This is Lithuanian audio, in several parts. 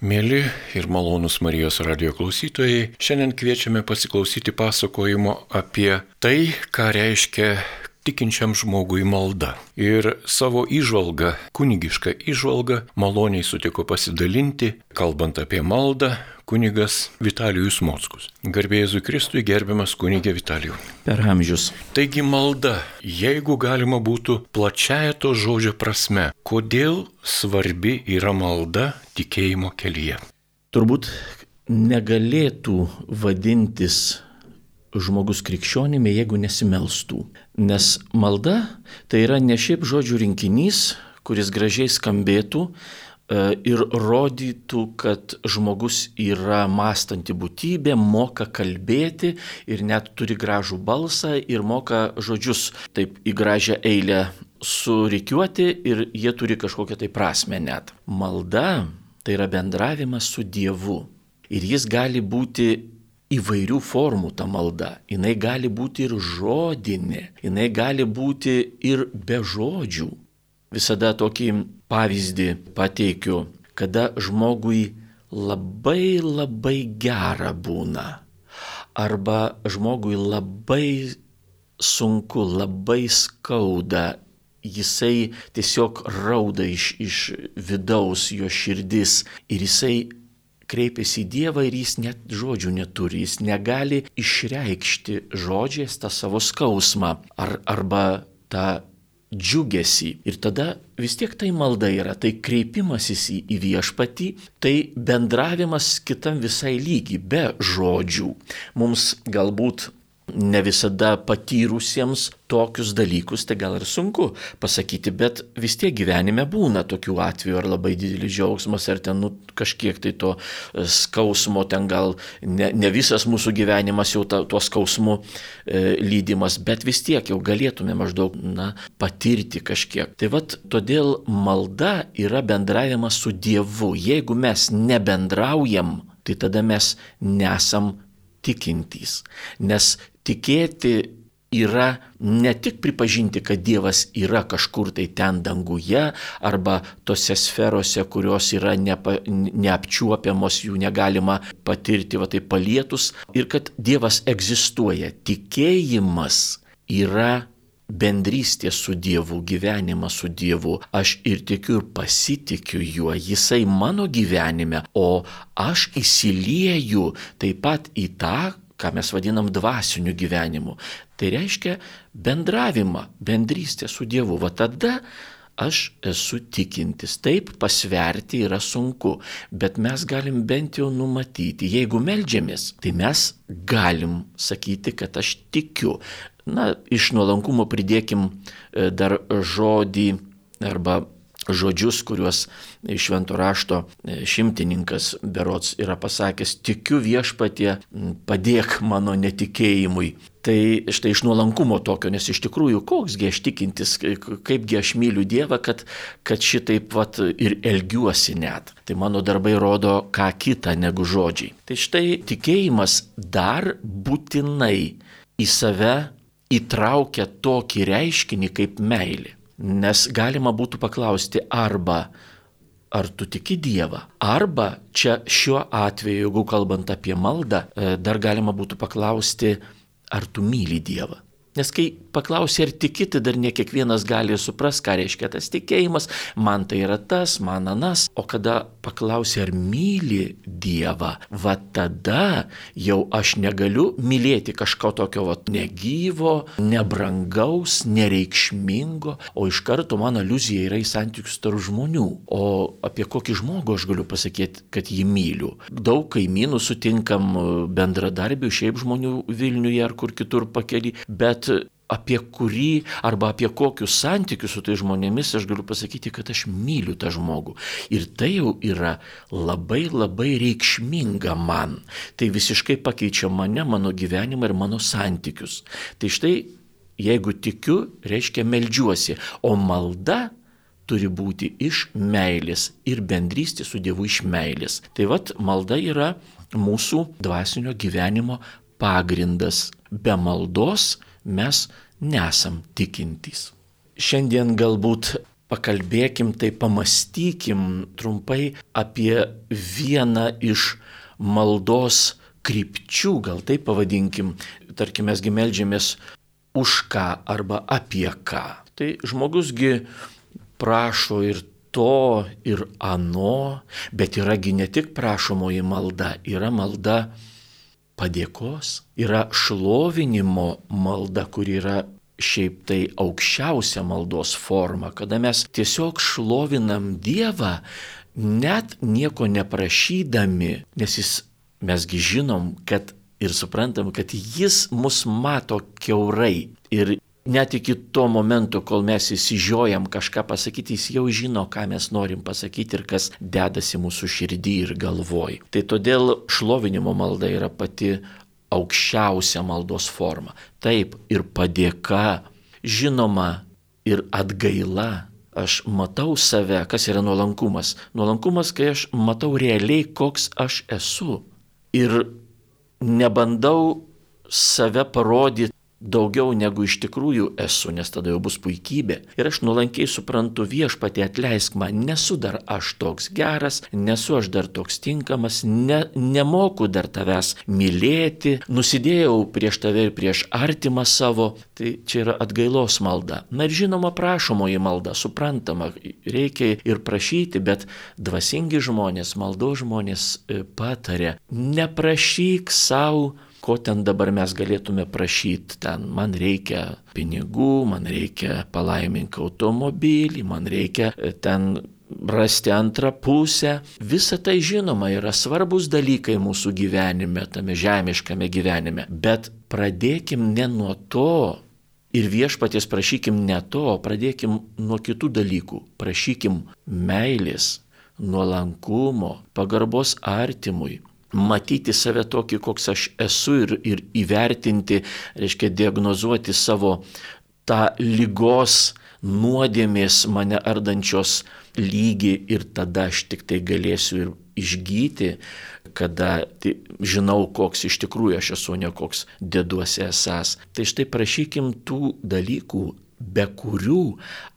Mėly ir malonus Marijos radio klausytojai, šiandien kviečiame pasiklausyti pasakojimo apie tai, ką reiškia tikinčiam žmogui malda. Ir savo išvalgą, kunigišką išvalgą, maloniai sutiko pasidalinti, kalbant apie maldą, kunigas Vitalijus Mockus. Garbėjai Kristui gerbiamas kunigė Vitalijų. Per amžius. Taigi malda, jeigu galima būtų plačiaja to žodžio prasme, kodėl svarbi yra malda tikėjimo kelyje? Turbūt negalėtų vadintis žmogus krikščionimi, jeigu nesimelstų. Nes malda tai yra ne šiaip žodžių rinkinys, kuris gražiai skambėtų e, ir rodytų, kad žmogus yra mąstanti būtybė, moka kalbėti ir net turi gražų balsą ir moka žodžius taip į gražią eilę surikiuoti ir jie turi kažkokią tai prasme net. Malda tai yra bendravimas su Dievu. Ir jis gali būti įvairių formų ta malda. Jis gali būti ir žodinė, jinai gali būti ir be žodžių. Visada tokį pavyzdį pateikiu, kada žmogui labai labai gera būna. Arba žmogui labai sunku, labai skauda, jisai tiesiog rauda iš, iš vidaus jo širdis ir jisai kreipiasi į Dievą ir jis net žodžių neturi, jis negali išreikšti žodžiais tą savo skausmą ar, arba tą džiugesį. Ir tada vis tiek tai malda yra, tai kreipimasis į, į viešpatį, tai bendravimas kitam visai lygiai, be žodžių. Mums galbūt ne visada patyrusiems tokius dalykus, tai gal ir sunku pasakyti, bet vis tiek gyvenime būna tokių atvejų, ar labai didelis džiaugsmas, ar ten nu, kažkiek tai to e, skausmo, ten gal ne, ne visas mūsų gyvenimas jau ta, tuo skausmu e, lydimas, bet vis tiek jau galėtume maždaug na, patirti kažkiek. Tai vad, todėl malda yra bendravimas su Dievu. Jeigu mes nebendraujam, tai tada mes nesam tikintys. Nes tikėti yra ne tik pripažinti, kad Dievas yra kažkur tai ten danguje arba tose sferose, kurios yra nepa, neapčiuopiamos, jų negalima patirti, va tai palietus, ir kad Dievas egzistuoja. Tikėjimas yra bendrystė su Dievu, gyvenimas su Dievu. Aš ir tikiu ir pasitikiu juo, jisai mano gyvenime, o aš įsilieju taip pat į tą, ką mes vadinam dvasiniu gyvenimu. Tai reiškia bendravimą, bendrystę su Dievu. Va tada aš esu tikintis. Taip, pasverti yra sunku, bet mes galim bent jau numatyti. Jeigu melžiamės, tai mes galim sakyti, kad aš tikiu. Na, iš nuolankumo pridėkim e, dar žodį arba žodžius, kuriuos švento rašto e, šimtininkas Berots yra pasakęs, tikiu viešpatie, padėk mano netikėjimui. Tai štai iš nuolankumo tokio, nes iš tikrųjų koksgi aš tikintis, kaipgi aš myliu Dievą, kad, kad šitaip vat ir elgiuosi net. Tai mano darbai rodo ką kitą negu žodžiai. Tai štai tikėjimas dar būtinai į save įtraukia tokį reiškinį kaip meilė. Nes galima būtų paklausti arba ar tu tiki Dievą. Arba čia šiuo atveju, jeigu kalbant apie maldą, e, dar galima būtų paklausti, ar tu myli Dievą. Nes kai paklausi, ar tiki, tai dar ne kiekvienas gali suprasti, ką reiškia tas tikėjimas, man tai yra tas, man anas. O kada paklausi, ar myli Dievą, va tada jau aš negaliu mylėti kažko tokio va, negyvo, nebrangaus, nereikšmingo, o iš karto mano iliuzija yra į santykius tarp žmonių. O apie kokį žmogų aš galiu pasakyti, kad jį myliu. Daug kaimynų sutinkam bendradarbių, šiaip žmonių Vilniuje ar kur kitur pakeli, bet apie kurį arba apie kokius santykius su tai žmonėmis aš galiu pasakyti, kad aš myliu tą žmogų. Ir tai jau yra labai labai reikšminga man. Tai visiškai pakeičia mane, mano gyvenimą ir mano santykius. Tai štai, jeigu tikiu, reiškia melžiuosi, o malda turi būti iš meilės ir bendrystė su Dievu iš meilės. Tai vad, malda yra mūsų dvasinio gyvenimo pagrindas. Be maldos mes nesam tikintys. Šiandien galbūt pakalbėkim, tai pamastykim trumpai apie vieną iš maldos krypčių, gal taip pavadinkim. Tarkim, mesgi melžiamės už ką arba apie ką. Tai žmogusgi prašo ir to, ir ano, bet yragi ne tik prašomoji malda, yra malda padėkos, yra šlovinimo malda, kur yra šiaip tai aukščiausia maldos forma, kada mes tiesiog šlovinam Dievą, net nieko neprašydami, nes jis, mesgi žinom, kad ir suprantam, kad jis mus mato keurai ir net iki to momento, kol mes įsižiojam kažką pasakyti, jis jau žino, ką mes norim pasakyti ir kas dedasi mūsų širdį ir galvoj. Tai todėl šlovinimo malda yra pati aukščiausia maldos forma. Taip ir padėka, žinoma, ir atgaila. Aš matau save, kas yra nuolankumas. Nuolankumas, kai aš matau realiai, koks aš esu. Ir nebandau save parodyti daugiau negu iš tikrųjų esu, nes tada jau bus puikybė. Ir aš nuolankiai suprantu viešpatį atleisk man, nesu dar aš toks geras, nesu aš dar toks tinkamas, ne, nemoku dar tavęs mylėti, nusidėjau prieš tave ir prieš artimą savo. Tai čia yra atgailos malda. Na ir žinoma, prašomoji malda, suprantama, reikia ir prašyti, bet dvasingi žmonės, maldo žmonės e, patarė, neprašyk savo ko ten dabar mes galėtume prašyti. Ten man reikia pinigų, man reikia palaiminti automobilį, man reikia e, ten rasti antrą pusę. Visa tai žinoma yra svarbus dalykai mūsų gyvenime, tame žemiškame gyvenime. Bet pradėkim ne nuo to. Ir viešpaties prašykim ne to, pradėkim nuo kitų dalykų. Prašykim meilės, nuolankumo, pagarbos artimui, matyti save tokį, koks aš esu ir, ir įvertinti, reiškia diagnozuoti savo tą lygos nuodėmės mane ardančios lygį ir tada aš tik tai galėsiu ir išgyti, kada tai, žinau, koks iš tikrųjų aš esu, ne koks deduosi esas. Tai štai prašykim tų dalykų, be kurių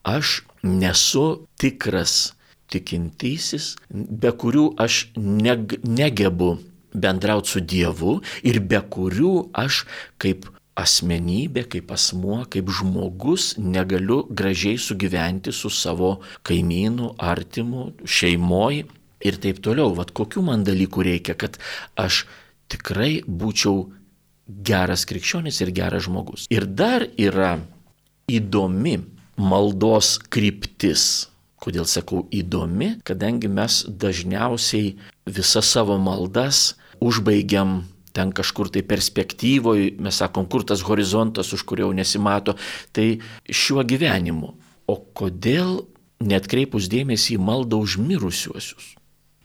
aš nesu tikras tikintysis, be kurių aš neg negebu bendrauti su Dievu ir be kurių aš kaip asmenybė, kaip asmuo, kaip žmogus negaliu gražiai sugyventi su savo kaimynu, artimu, šeimoji ir taip toliau. Vat kokių man dalykų reikia, kad aš tikrai būčiau geras krikščionis ir geras žmogus. Ir dar yra įdomi maldos kryptis Kodėl sakau įdomi? Kadangi mes dažniausiai visas savo maldas užbaigiam ten kažkur tai perspektyvoje, mes sakom, kur tas horizontas, už kurio nesimato, tai šiuo gyvenimu. O kodėl netkreipus dėmesį į maldą už mirusiuosius?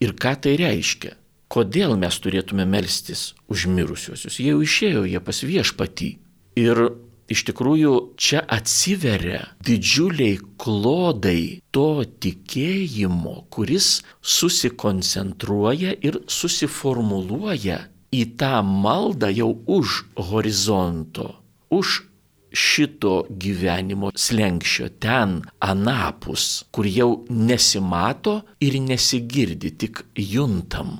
Ir ką tai reiškia? Kodėl mes turėtume melstis už mirusiuosius? Jie jau išėjo, jie pas viešpatį. Ir iš tikrųjų čia atsiveria didžiuliai klodai to tikėjimo, kuris susikoncentruoja ir susiformuluoja į tą maldą jau už horizonto, už šito gyvenimo slengščio, ten anapus, kur jau nesimato ir nesigirdi, tik juntam.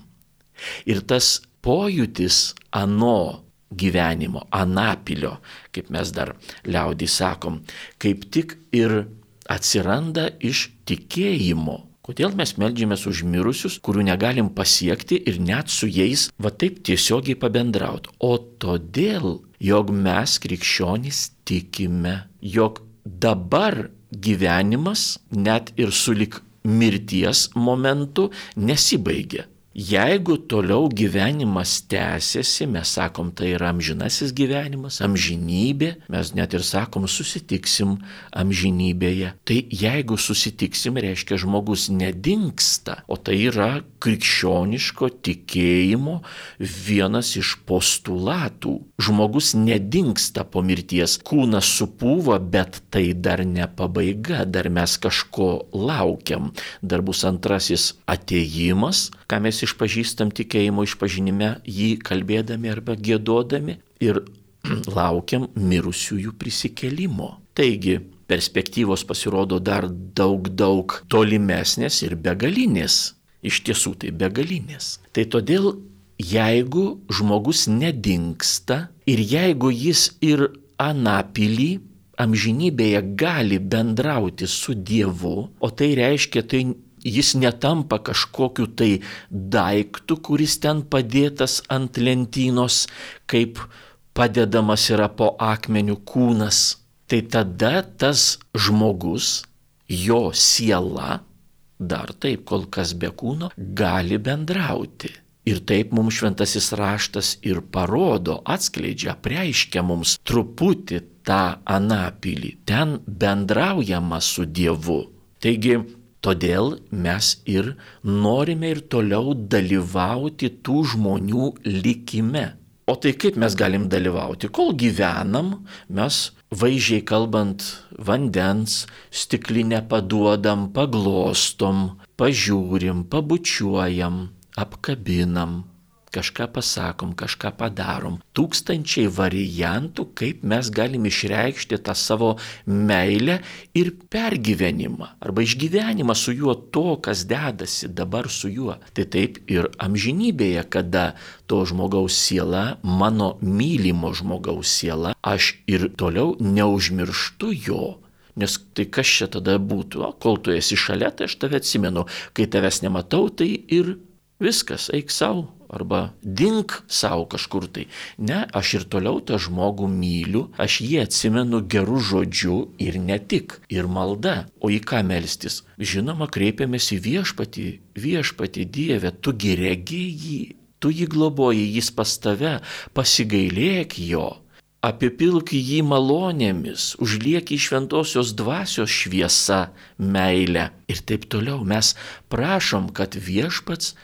Ir tas pojūtis ano gyvenimo, anapilio, kaip mes dar liaudį sakom, kaip tik ir atsiranda iš tikėjimo. Kodėl mes melžiamės už mirusius, kurių negalim pasiekti ir net su jais va taip tiesiogiai pabendrauti? O todėl, jog mes krikščionys tikime, jog dabar gyvenimas net ir sulik mirties momentu nesibaigia. Jeigu toliau gyvenimas tęsiasi, mes sakom, tai yra amžinasis gyvenimas, amžinybė, mes net ir sakom, susitiksim amžinybėje. Tai jeigu susitiksim, reiškia žmogus nedingsta, o tai yra krikščioniško tikėjimo vienas iš postulatų. Žmogus nedingsta po mirties, kūnas supūva, bet tai dar ne pabaiga, dar mes kažko laukiam, dar bus antrasis ateimas, ką mes išpažįstam tikėjimo išpažinime, jį kalbėdami arba gėdodami ir laukiam mirusiųjų prisikelimo. Taigi, perspektyvos pasirodo dar daug, daug tolimesnės ir begalinės. Iš tiesų tai begalinės. Tai todėl, jeigu žmogus nedingsta ir jeigu jis ir anapilį amžinybėje gali bendrauti su Dievu, o tai reiškia, tai jis netampa kažkokiu tai daiktu, kuris ten padėtas ant lentynos, kaip padedamas yra po akmeniu kūnas, tai tada tas žmogus, jo siela, dar taip kol kas be kūno, gali bendrauti. Ir taip mums šventasis raštas ir parodo, atskleidžia, preiškia mums truputį tą anapilį. Ten bendraujama su Dievu. Taigi, todėl mes ir norime ir toliau dalyvauti tų žmonių likime. O tai kaip mes galim dalyvauti? Kol gyvenam, mes vaizdžiai kalbant vandens, stiklinę paduodam, paglostom, pažiūrim, pabučiuojam, apkabinam, kažką pasakom, kažką padarom. Tūkstančiai variantų, kaip mes galim išreikšti tą savo meilę ir pergyvenimą arba išgyvenimą su juo to, kas dedasi dabar su juo. Tai taip ir amžinybėje, kada to žmogaus siela, mano mylimo žmogaus siela, aš ir toliau neužmirštu jo. Nes tai kas čia tada būtų, o, kol tu esi šalia, tai aš tave atsimenu, kai tavęs nematau, tai ir viskas, eik savo, arba dink savo kažkur tai. Ne, aš ir toliau tą žmogų myliu, aš jį atsimenu gerų žodžių ir ne tik, ir malda. O į ką melstis? Žinoma, kreipiamės į viešpatį, viešpatį Dievę, tu geregi jį, tu jį globoji, jis pas tave, pasigailėk jo. Apipilk jį malonėmis, užliek į šventosios dvasios šviesa, meilę. Ir taip toliau mes prašom, kad viešpats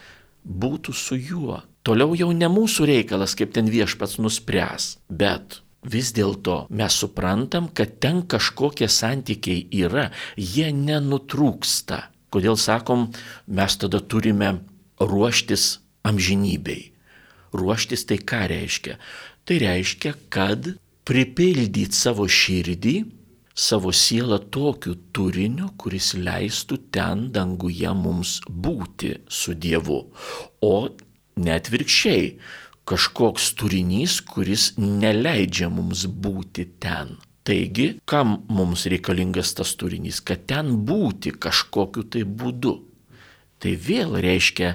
būtų su juo. Toliau jau ne mūsų reikalas, kaip ten viešpats nuspręs, bet vis dėlto mes suprantam, kad ten kažkokie santykiai yra, jie nenutrūksta. Kodėl sakom, mes tada turime ruoštis amžinybei. Ruoštis tai ką reiškia? Tai reiškia, kad pripildyti savo širdį savo sielą tokiu turiniu, kuris leistų ten danguje mums būti su Dievu. O net virkščiai, kažkoks turinys, kuris neleidžia mums būti ten. Taigi, kam mums reikalingas tas turinys, kad ten būti kažkokiu tai būdu. Tai vėl reiškia,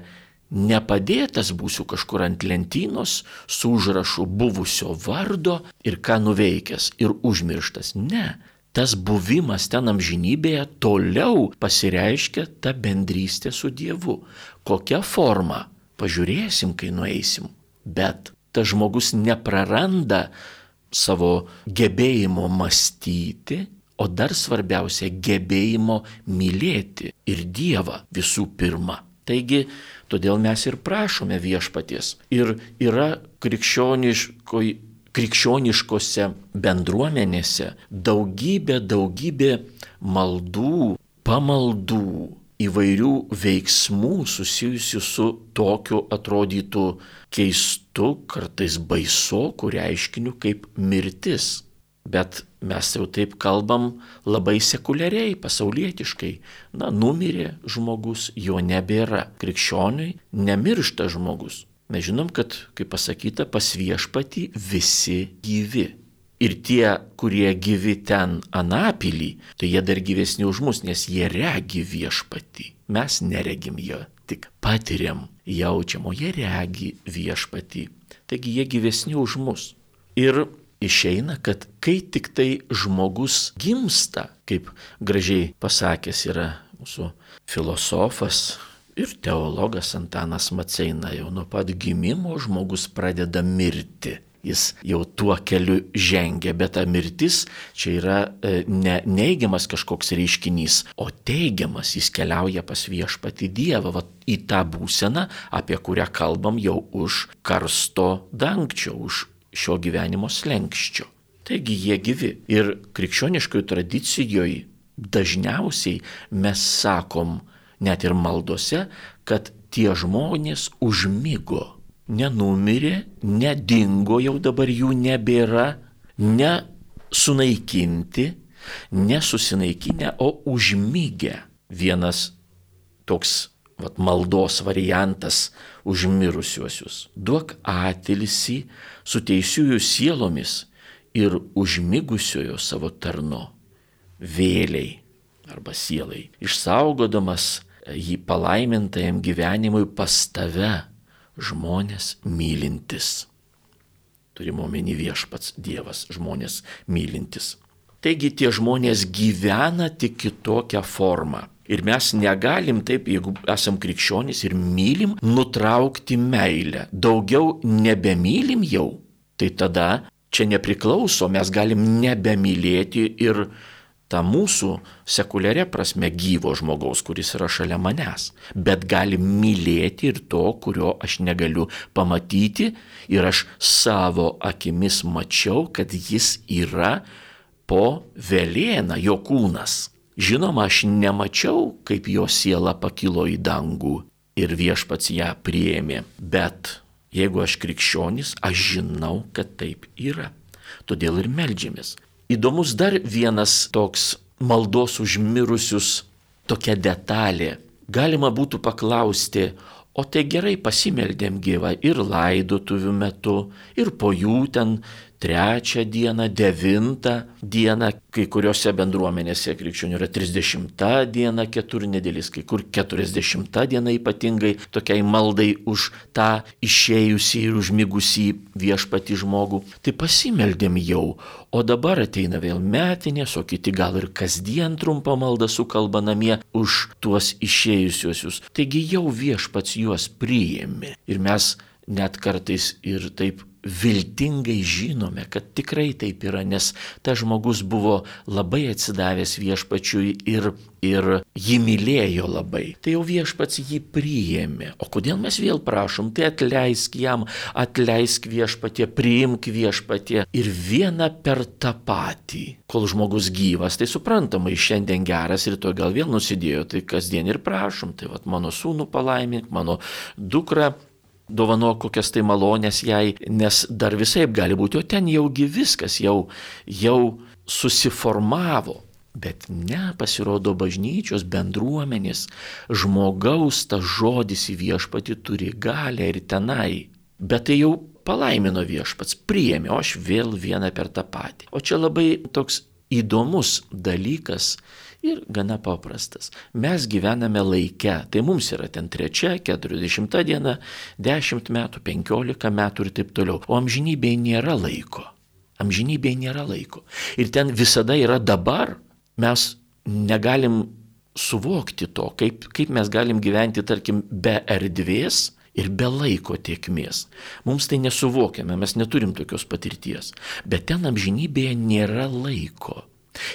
nepadėtas būsiu kažkur ant lentynos su užrašu buvusio vardo ir ką nuveikęs ir užmirštas. Ne, tas buvimas ten amžinybėje toliau pasireiškia ta bendrystė su Dievu. Kokia forma? Pažiūrėsim, kai nueisim. Bet tas žmogus nepraranda savo gebėjimo mąstyti, o dar svarbiausia gebėjimo mylėti ir Dievą visų pirma. Taigi, todėl mes ir prašome viešpaties. Ir yra krikščioniškoji krikščioniškose bendruomenėse daugybė, daugybė maldų, pamaldų, įvairių veiksmų susijusių su tokiu atrodytų keistu, kartais baisoku reiškiniu kaip mirtis. Bet mes jau taip kalbam labai sekuliariai, pasaulietiškai. Na, numirė žmogus, jo nebėra. Krikščioniui nemiršta žmogus. Mes žinom, kad, kaip pasakyta, pas viešpatį visi gyvi. Ir tie, kurie gyvi ten anapilį, tai jie dar gyvesni už mus, nes jie regi viešpatį. Mes neregim jo, tik patiriam, jaučiam, o jie regi viešpatį. Taigi jie gyvesni už mus. Ir išeina, kad kai tik tai žmogus gimsta, kaip gražiai pasakęs yra mūsų filosofas ir teologas Antanas Maceina jau nuo pat gimimo žmogus pradeda mirti. Jis jau tuo keliu žengia, bet ta mirtis čia yra e, ne neigiamas kažkoks reiškinys, o teigiamas, jis keliauja pas viešpati Dievą, va, į tą būseną, apie kurią kalbam jau už karsto dangčio, už šio gyvenimo slengščio. Taigi jie gyvi. Ir krikščioniškoje tradicijoje dažniausiai mes sakom, net ir maldose, kad tie žmonės užmygo, nenumirė, nedingo, jau dabar jų nebėra, nesunaikinti, nesusinaikinę, o užmygę. Vienas toks vat, maldos variantas užmirusiuosius. Duok atilsi su teisiųjų sielomis ir užmigusiojo savo tarno vėliai arba sielai, išsaugodamas jį palaimintajam gyvenimui pas tave, žmonės mylintis. Turime omeny viešpats Dievas, žmonės mylintis. Taigi tie žmonės gyvena tik kitokią formą. Ir mes negalim taip, jeigu esam krikščionys ir mylim, nutraukti meilę. Daugiau nebemylim jau. Tai tada čia nepriklauso, mes galim nebemylėti ir tą mūsų sekuliarė prasme gyvo žmogaus, kuris yra šalia manęs. Bet gali mylėti ir to, kurio aš negaliu pamatyti ir aš savo akimis mačiau, kad jis yra po vėlėną jo kūnas. Žinoma, aš nemačiau, kaip jo siela pakilo į dangų ir viešpats ją priėmė, bet jeigu aš krikščionis, aš žinau, kad taip yra. Todėl ir melžiamės. Įdomus dar vienas toks maldos užmirusius tokia detalė. Galima būtų paklausti, o tai gerai pasimeldėm gyvą ir laidotuvių metu, ir po jų ten trečią dieną, devintą dieną, kai kuriuose bendruomenėse krikščionių yra 30 diena keturnedėlis, kai kur 40 diena ypatingai tokiai maldai už tą išėjusį ir užmigusį viešpati žmogų. Tai pasimeldėm jau, o dabar ateina vėl metinės, o kiti gal ir kasdien trumpą maldą sukalba namie už tuos išėjusiuosius. Taigi jau viešpats juos priėmė ir mes net kartais ir taip viltingai žinome, kad tikrai taip yra, nes tas žmogus buvo labai atsidavęs viešpačiui ir, ir jį mylėjo labai. Tai jau viešpats jį priėmė. O kodėl mes vėl prašom, tai atleisk jam, atleisk viešpatie, priimk viešpatie ir vieną per tą patį. Kol žmogus gyvas, tai suprantamai šiandien geras ir to gal vėl nusidėjo, tai kasdien ir prašom, tai vad mano sūnų palaimink, mano dukra dovanok kokias tai malonės jai, nes dar visai gali būti, o ten jaugi viskas jau, jau susiformavo. Bet ne, pasirodo bažnyčios bendruomenės, žmogaus tas žodis į viešpatį turi galę ir tenai. Bet tai jau palaimino viešpats, priėmė, o aš vėl vieną per tą patį. O čia labai toks įdomus dalykas ir gana paprastas. Mes gyvename laike, tai mums yra ten trečia, keturiasdešimta diena, dešimt metų, penkiolika metų ir taip toliau. O amžinybėje nėra laiko. Amžinybėje nėra laiko. Ir ten visada yra dabar. Mes negalim suvokti to, kaip, kaip mes galim gyventi, tarkim, be erdvės ir be laiko tiekmės. Mums tai nesuvokiame, mes neturim tokios patirties. Bet ten amžinybėje nėra laiko.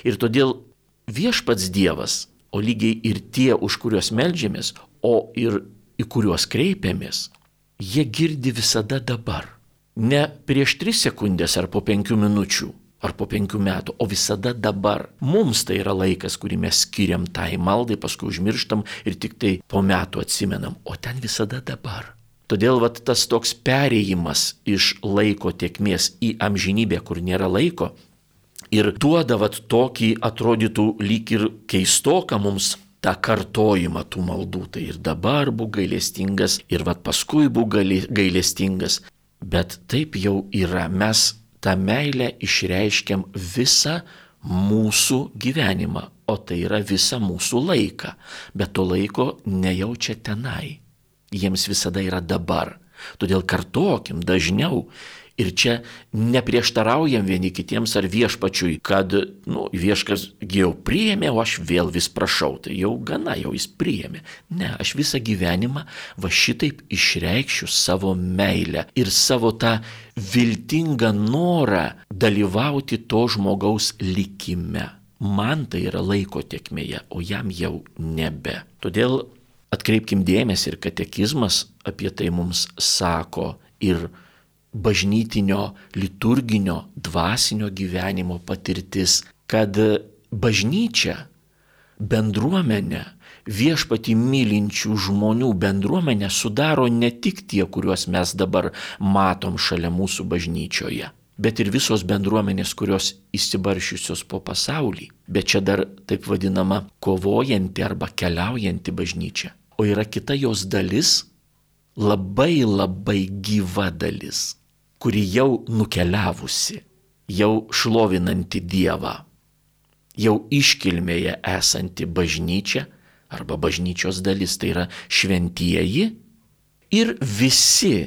Ir todėl viešpats Dievas, o lygiai ir tie, už kuriuos melžiamės, o ir į kuriuos kreipiamės, jie girdi visada dabar. Ne prieš tris sekundės ar po penkių minučių, ar po penkių metų, o visada dabar. Mums tai yra laikas, kurį mes skiriam tai maldai, paskui užmirštam ir tik tai po metų atsimenam, o ten visada dabar. Todėl vat, tas toks perėjimas iš laiko tiekmės į amžinybę, kur nėra laiko, ir duoda vat tokį atrodytų lyg ir keistoką mums tą kartojimą tų maldų. Tai ir dabar būk gailestingas, ir vad paskui būk gailestingas. Bet taip jau yra. Mes tą meilę išreiškiam visą mūsų gyvenimą, o tai yra visą mūsų laiką. Bet to laiko nejaučia tenai. Jiems visada yra dabar. Todėl kartokim dažniau Ir čia neprieštaraujam vieni kitiems ar viešpačiui, kad nu, vieškas jau priėmė, o aš vėl vis prašau. Tai jau gana, jau jis priėmė. Ne, aš visą gyvenimą va šitaip išreikščiu savo meilę ir savo tą viltingą norą dalyvauti to žmogaus likime. Man tai yra laiko tiekmėje, o jam jau nebe. Todėl atkreipkim dėmesį ir katekizmas apie tai mums sako ir bažnytinio, liturginio, dvasinio gyvenimo patirtis, kad bažnyčia, bendruomenė, viešpati mylinčių žmonių bendruomenė sudaro ne tik tie, kuriuos mes dabar matom šalia mūsų bažnyčioje. bet ir visos bendruomenės, kurios įsibaršiusios po pasaulį. Bet čia dar taip vadinama kovojanti arba keliaujanti bažnyčia. O yra kita jos dalis, labai labai gyva dalis, kuri jau nukeliavusi, jau šlovinanti Dievą, jau iškilmėje esanti bažnyčia arba bažnyčios dalis, tai yra šventieji ir visi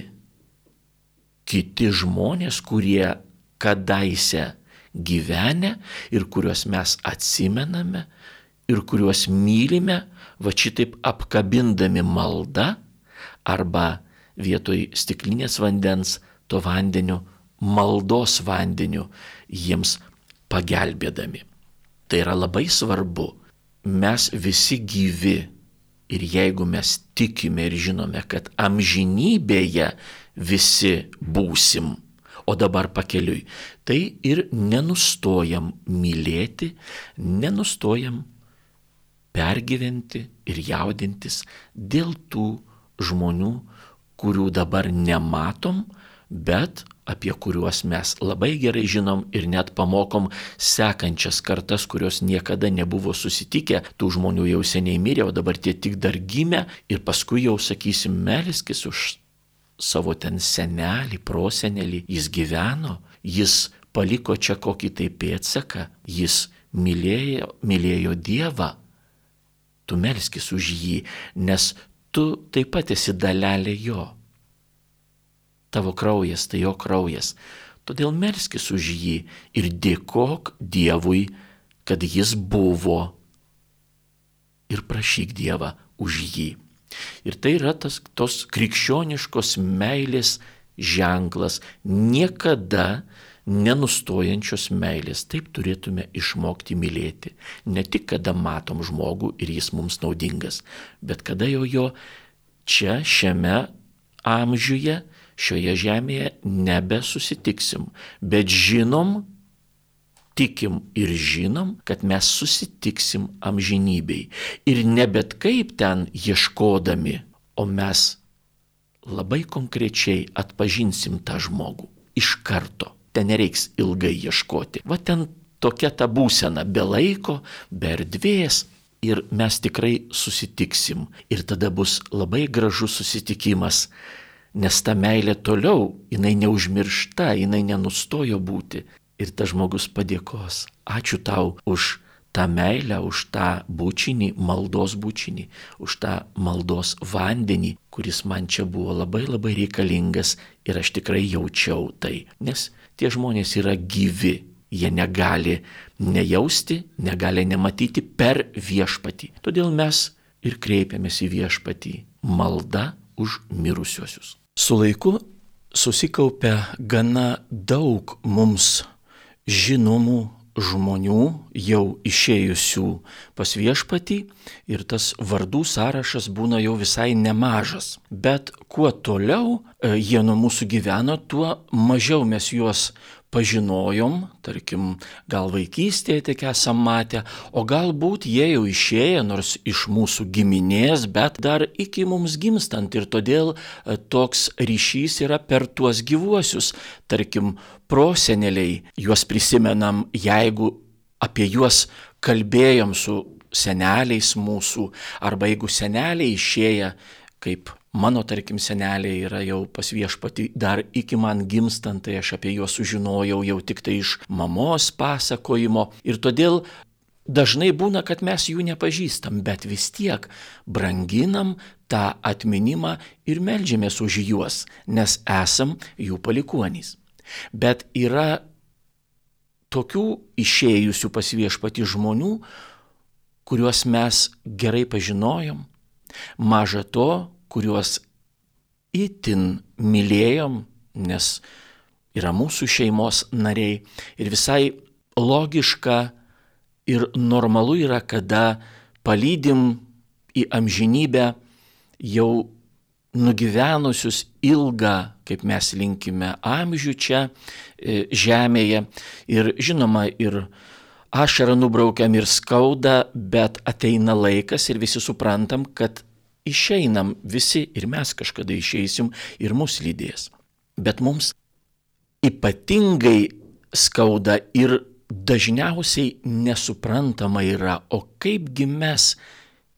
kiti žmonės, kurie kadaise gyvenę ir kuriuos mes atsimename ir kuriuos mylime, va šitaip apkabindami maldą arba vietoj stiklinės vandens to vandeniu, maldos vandeniu jiems pagelbėdami. Tai yra labai svarbu. Mes visi gyvi ir jeigu mes tikime ir žinome, kad amžinybėje visi būsim, o dabar pakeliui. Tai ir nenustojam mylėti, nenustojam pergyventi ir jaudintis dėl tų žmonių, kurių dabar nematom, bet apie kuriuos mes labai gerai žinom ir net pamokom sekančias kartas, kurios niekada nebuvo susitikę, tų žmonių jau seniai mirė, o dabar tie tik dar gimė ir paskui jau sakysim, meliskis už savo ten senelį, prosenelį, jis gyveno, jis paliko čia kokį tai pėtsaką, jis mylėjo, mylėjo Dievą. Tu melskis už jį, nes tu taip pat esi dalelė jo. Tavo kraujas tai jo kraujas. Todėl melskis už jį ir dėkok Dievui, kad jis buvo. Ir prašyk Dievą už jį. Ir tai yra tas, tos krikščioniškos meilės ženklas, niekada nenustojančios meilės. Taip turėtume išmokti mylėti. Ne tik kada matom žmogų ir jis mums naudingas, bet kada jau jo čia, šiame amžiuje, šioje žemėje nebesusitiksim. Bet žinom, tikim ir žinom, kad mes susitiksim amžinybei. Ir ne bet kaip ten ieškodami, o mes labai konkrečiai atpažinsim tą žmogų. Iš karto. Ten nereiks ilgai ieškoti. Va ten tokia ta būsena, be laiko, be erdvės. Ir mes tikrai susitiksim. Ir tada bus labai gražus susitikimas. Nes ta meilė toliau, jinai neužmiršta, jinai nenustojo būti ir tas žmogus padėkos. Ačiū tau už tą meilę, už tą bučinį, maldos bučinį, už tą maldos vandenį, kuris man čia buvo labai labai reikalingas ir aš tikrai jaučiau tai. Nes tie žmonės yra gyvi, jie negali nejausti, negali nematyti per viešpatį. Todėl mes ir kreipiamės į viešpatį malda už mirusiuosius. Su laiku susikaupia gana daug mums žinomų žmonių jau išėjusių pas viešpatį ir tas vardų sąrašas būna jau visai nemažas. Bet kuo toliau e, jie nuo mūsų gyveno, tuo mažiau mes juos pažinojom, tarkim, gal vaikystėje tik esam matę, o galbūt jie jau išėję nors iš mūsų giminės, bet dar iki mums gimstant. Ir todėl e, toks ryšys yra per tuos gyvuosius, tarkim, proseneliai, juos prisimenam, jeigu apie juos kalbėjom su seneliais mūsų, arba jeigu seneliai išėję kaip Mano, tarkim, seneliai yra jau pas viešpati dar iki man gimstant, tai aš apie juos sužinojau jau tik tai iš mamos pasakojimo. Ir todėl dažnai būna, kad mes jų nepažįstam, bet vis tiek branginam tą atminimą ir melžiamės už juos, nes esam jų palikuonys. Bet yra tokių išėjusių pas viešpati žmonių, kuriuos mes gerai pažinojom. Maža to, kuriuos itin mylėjom, nes yra mūsų šeimos nariai ir visai logiška ir normalu yra, kada palydim į amžinybę jau nugyvenusius ilgą, kaip mes linkime, amžių čia e, žemėje. Ir žinoma, ir ašarą nubraukiam ir skauda, bet ateina laikas ir visi suprantam, kad išeinam visi ir mes kažkada išeisim ir mus lydės. Bet mums ypatingai skauda ir dažniausiai nesuprantama yra, o kaipgi mes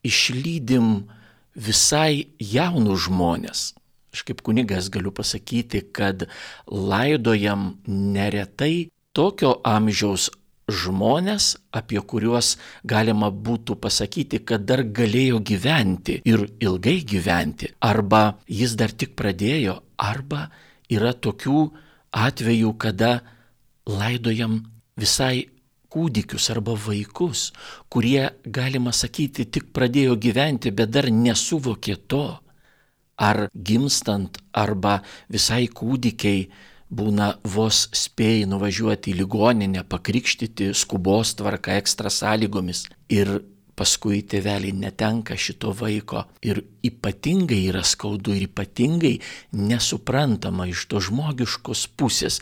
išlydim visai jaunus žmonės. Aš kaip kunigas galiu pasakyti, kad laidojam neretai tokio amžiaus žmonės, apie kuriuos galima būtų pasakyti, kad dar galėjo gyventi ir ilgai gyventi, arba jis dar tik pradėjo, arba yra tokių atvejų, kada laidojam visai kūdikius arba vaikus, kurie, galima sakyti, tik pradėjo gyventi, bet dar nesuvokė to, ar gimstant, arba visai kūdikiai būna vos spėjai nuvažiuoti į ligoninę, pakrikštyti skubos tvarka ekstra sąlygomis ir paskui tėveliai netenka šito vaiko ir ypatingai yra skaudu ir ypatingai nesuprantama iš to žmogiškos pusės,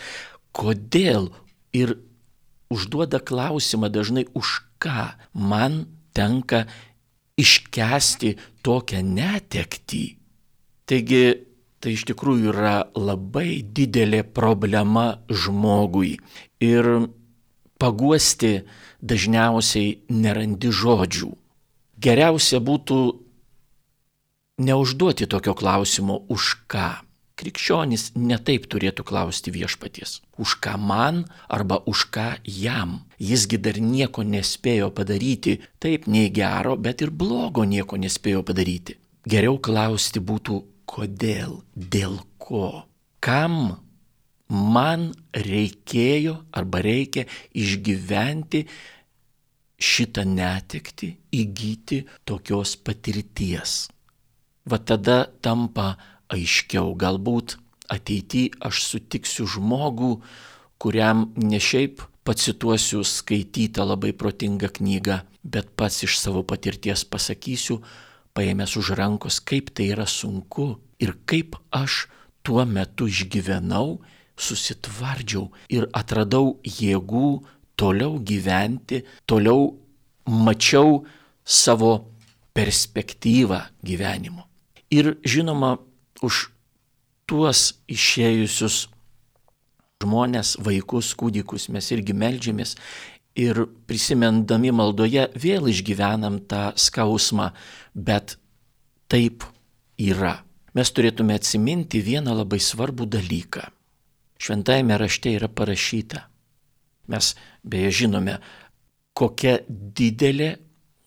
kodėl ir užduoda klausimą dažnai, už ką man tenka iškesti tokią netektį. Taigi tai iš tikrųjų yra labai didelė problema žmogui ir paguosti dažniausiai nerandi žodžių. Geriausia būtų neužduoti tokio klausimo už ką. Krikščionis netaip turėtų klausti viešpaties. Už ką man arba už ką jam. Jisgi dar nieko nespėjo padaryti, taip nei gero, bet ir blogo nieko nespėjo padaryti. Geriau klausti būtų kodėl, dėl ko, kam man reikėjo arba reikia išgyventi šitą netekti, įgyti tokios patirties. Va tada tampa aiškiau. Galbūt ateityje aš sutiksiu žmogų, kuriam ne šiaip pacituosiu skaitytą labai protingą knygą, bet pats iš savo patirties pasakysiu, paėmęs už rankos, kaip tai yra sunku ir kaip aš tuo metu išgyvenau, susitvardžiau ir atradau jėgų toliau gyventi, toliau mačiau savo perspektyvą gyvenimo. Ir žinoma, už tuos išėjusius žmonės, vaikus, kūdikus mes irgi melžiamės ir prisimendami maldoje vėl išgyvenam tą skausmą, bet taip yra. Mes turėtume atsiminti vieną labai svarbų dalyką. Šventajame rašte yra parašyta. Mes beje žinome, kokia didelė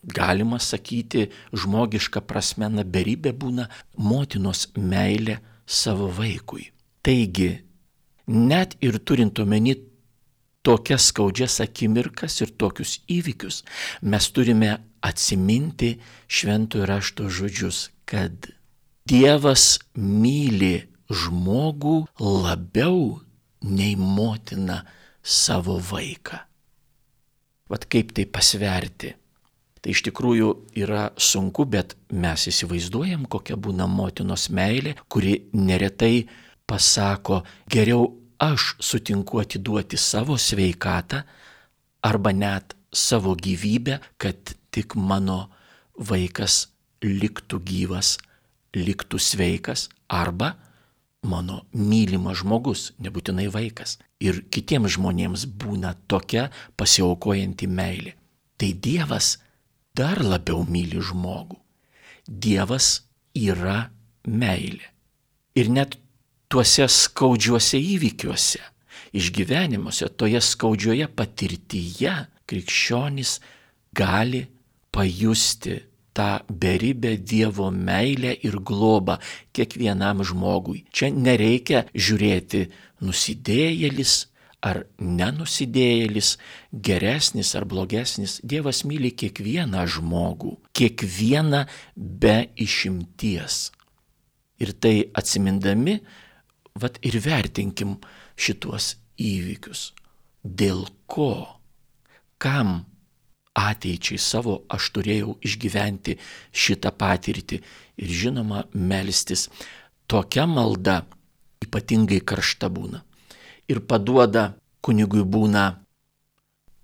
galima sakyti, žmogiška prasme, beribė būna motinos meilė savo vaikui. Taigi, net ir turint omeny tokias skaudžias akimirkas ir tokius įvykius, mes turime atsiminti šventojo rašto žodžius, kad Dievas myli žmogų labiau nei motina savo vaiką. Vat kaip tai pasverti? Tai iš tikrųjų yra sunku, bet mes įsivaizduojam, kokia būna motinos meilė, kuri neretai pasako, geriau aš sutinku atiduoti savo sveikatą arba net savo gyvybę, kad tik mano vaikas liktų gyvas, liktų sveikas arba mano mylimas žmogus, nebūtinai vaikas. Ir kitiems žmonėms būna tokia pasiaukojanti meilė. Tai Dievas dar labiau myli žmogų. Dievas yra meilė. Ir net tuose skaudžiuose įvykiuose, išgyvenimuose, toje skaudžioje patirtyje krikščionis gali pajusti tą beribę Dievo meilę ir globą kiekvienam žmogui. Čia nereikia žiūrėti nusidėjėlis ar nenusidėjėlis, geresnis ar blogesnis, Dievas myli kiekvieną žmogų, kiekvieną be išimties. Ir tai atsimindami, vad ir vertinkim šituos įvykius. Dėl ko, kam ateičiai savo aš turėjau išgyventi šitą patirtį ir žinoma melstis. Tokia malda ypatingai karšta būna ir paduoda kunigui būna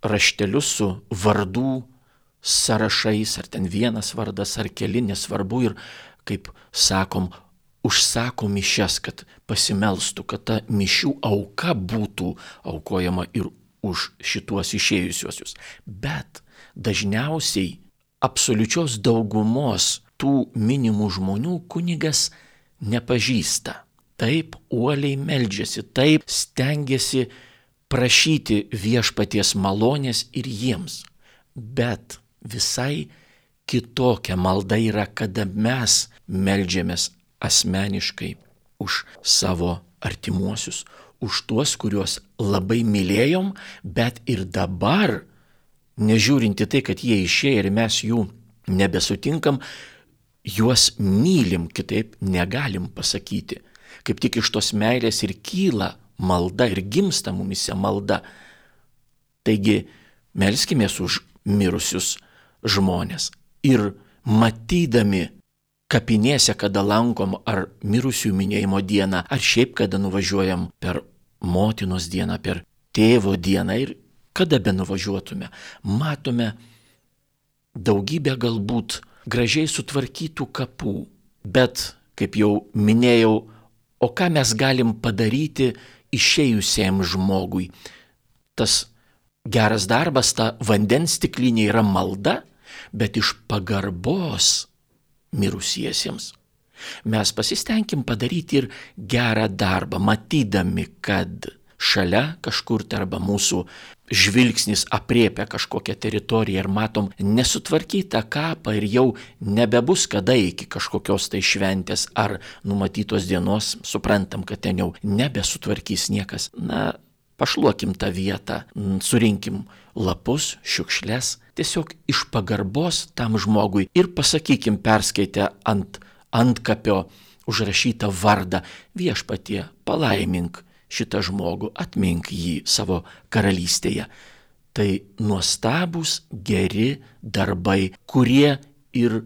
raštelius su vardų sąrašais, ar ten vienas vardas, ar keli, nesvarbu, ir, kaip sakom, užsako mišes, kad pasimelstų, kad ta mišių auka būtų aukojama ir už šituos išėjusiuosius. Bet dažniausiai absoliučios daugumos tų minimų žmonių kunigas nepažįsta. Taip uoliai meldžiasi, taip stengiasi prašyti viešpaties malonės ir jiems. Bet visai kitokia malda yra, kada mes meldžiamės asmeniškai už savo artimuosius, už tuos, kuriuos labai mylėjom, bet ir dabar, nežiūrinti tai, kad jie išėjo ir mes jų nebesutinkam, juos mylim, kitaip negalim pasakyti. Kaip tik iš tos meilės ir kyla malda ir gimsta mumise malda. Taigi, melskimės už mirusius žmonės ir matydami kapinėse, kada lankom ar mirusių minėjimo dieną, ar šiaip kada nuvažiuojam per motinos dieną, per tėvo dieną ir kada be nuvažiuotume, matome daugybę galbūt gražiai sutvarkytų kapų. Bet, kaip jau minėjau, o ką mes galim padaryti išėjusiam žmogui? Tas geras darbas, ta vandens stiklinė yra malda, bet iš pagarbos mirusiesiems. Mes pasistengim padaryti ir gerą darbą, matydami, kad šalia kažkur tai arba mūsų žvilgsnis apriepia kažkokią teritoriją ir matom nesutvarkytą kapą ir jau nebebus kada iki kažkokios tai šventės ar numatytos dienos, suprantam, kad ten jau nebesutvarkys niekas. Na, pašluokim tą vietą, surinkim lapus, šiukšles, tiesiog iš pagarbos tam žmogui ir pasakykim perskaitę ant antkapio užrašytą vardą viešpatie palaimink šitą žmogų, atmink jį savo karalystėje. Tai nuostabus, geri darbai, kurie ir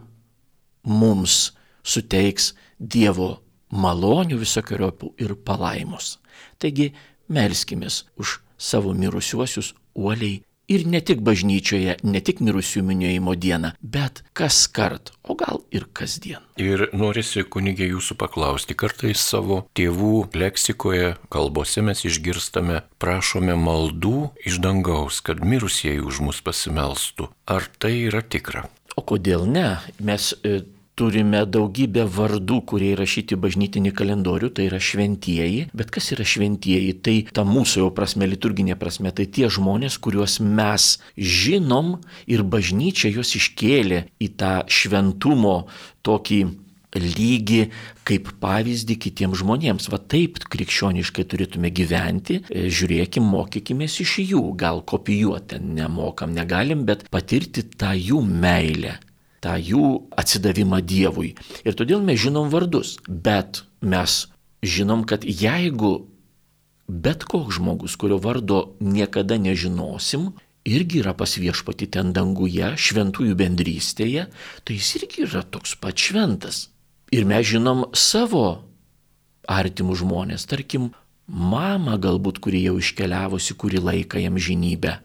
mums suteiks Dievo malonių visokiojopų ir palaimus. Taigi melskimės už savo mirusiuosius uoliai Ir ne tik bažnyčioje, ne tik mirusių minėjimo dieną, bet kas kart, o gal ir kasdien. Ir norisi kunigė jūsų paklausti, kartais savo tėvų leksikoje, kalbose mes išgirstame, prašome maldų iš dangaus, kad mirusieji už mus pasimelstų. Ar tai yra tikra? O kodėl ne? Mes e, turime daugybę vardų, kurie įrašyti bažnytinį kalendorių, tai yra šventieji. Bet kas yra šventieji? Tai ta mūsų jau prasme, liturginė prasme, tai tie žmonės, kuriuos mes žinom ir bažnyčia juos iškėlė į tą šventumo tokį lygį kaip pavyzdį kitiems žmonėms. Va taip krikščioniškai turėtume gyventi, e, žiūrėkim, mokykimės iš jų, gal kopijuoti nemokam, negalim, bet patirti tą jų meilę tą jų atsidavimą Dievui. Ir todėl mes žinom vardus, bet mes žinom, kad jeigu bet koks žmogus, kurio vardo niekada nežinosim, irgi yra pas viešpati ten danguje, šventųjų bendrystėje, tai jis irgi yra toks pat šventas. Ir mes žinom savo artimų žmonės, tarkim, mama galbūt, kuri jau iškeliavusi kurį laiką jam žinybę,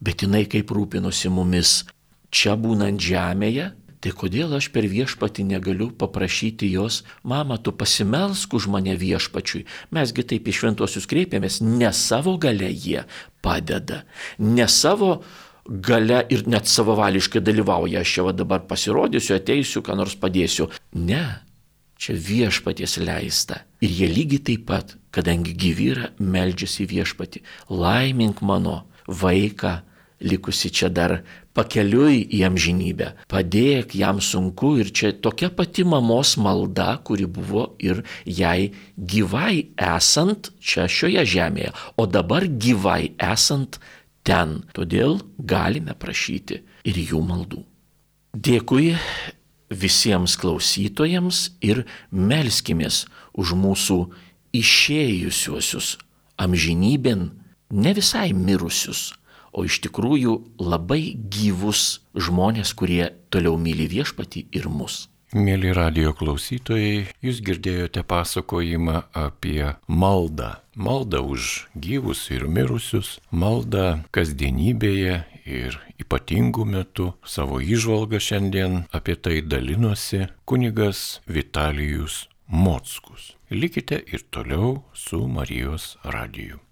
bet jinai kaip rūpinosi mumis, čia būnant žemėje, tai kodėl aš per viešpatį negaliu paprašyti jos, mama, tu pasimelsk už mane viešpačiui. Mesgi taip į šventosius kreipiamės, ne savo gale jie padeda, ne savo gale ir net savavališkai dalyvauja, aš čia dabar pasirodysiu, ateisiu, ką nors padėsiu. Ne, čia viešpaties leista. Ir jie lygiai taip pat, kadangi gyvi yra, meldžiasi viešpati, laimink mano vaiką, likusi čia dar pakeliui į amžinybę. Padėk jam sunku ir čia tokia pati mamos malda, kuri buvo ir jai gyvai esant čia šioje žemėje, o dabar gyvai esant ten. Todėl galime prašyti ir jų maldų. Dėkui visiems klausytojams ir melskimės už mūsų išėjusiuosius amžinybėn, ne visai mirusius o iš tikrųjų labai gyvus žmonės, kurie toliau myli viešpatį ir mus. Mėly radio klausytojai, jūs girdėjote pasakojimą apie maldą. Maldą už gyvus ir mirusius, maldą kasdienybėje ir ypatingų metų. Savo įžvalgą šiandien apie tai dalinosi kunigas Vitalijus Mockus. Likite ir toliau su Marijos radiju.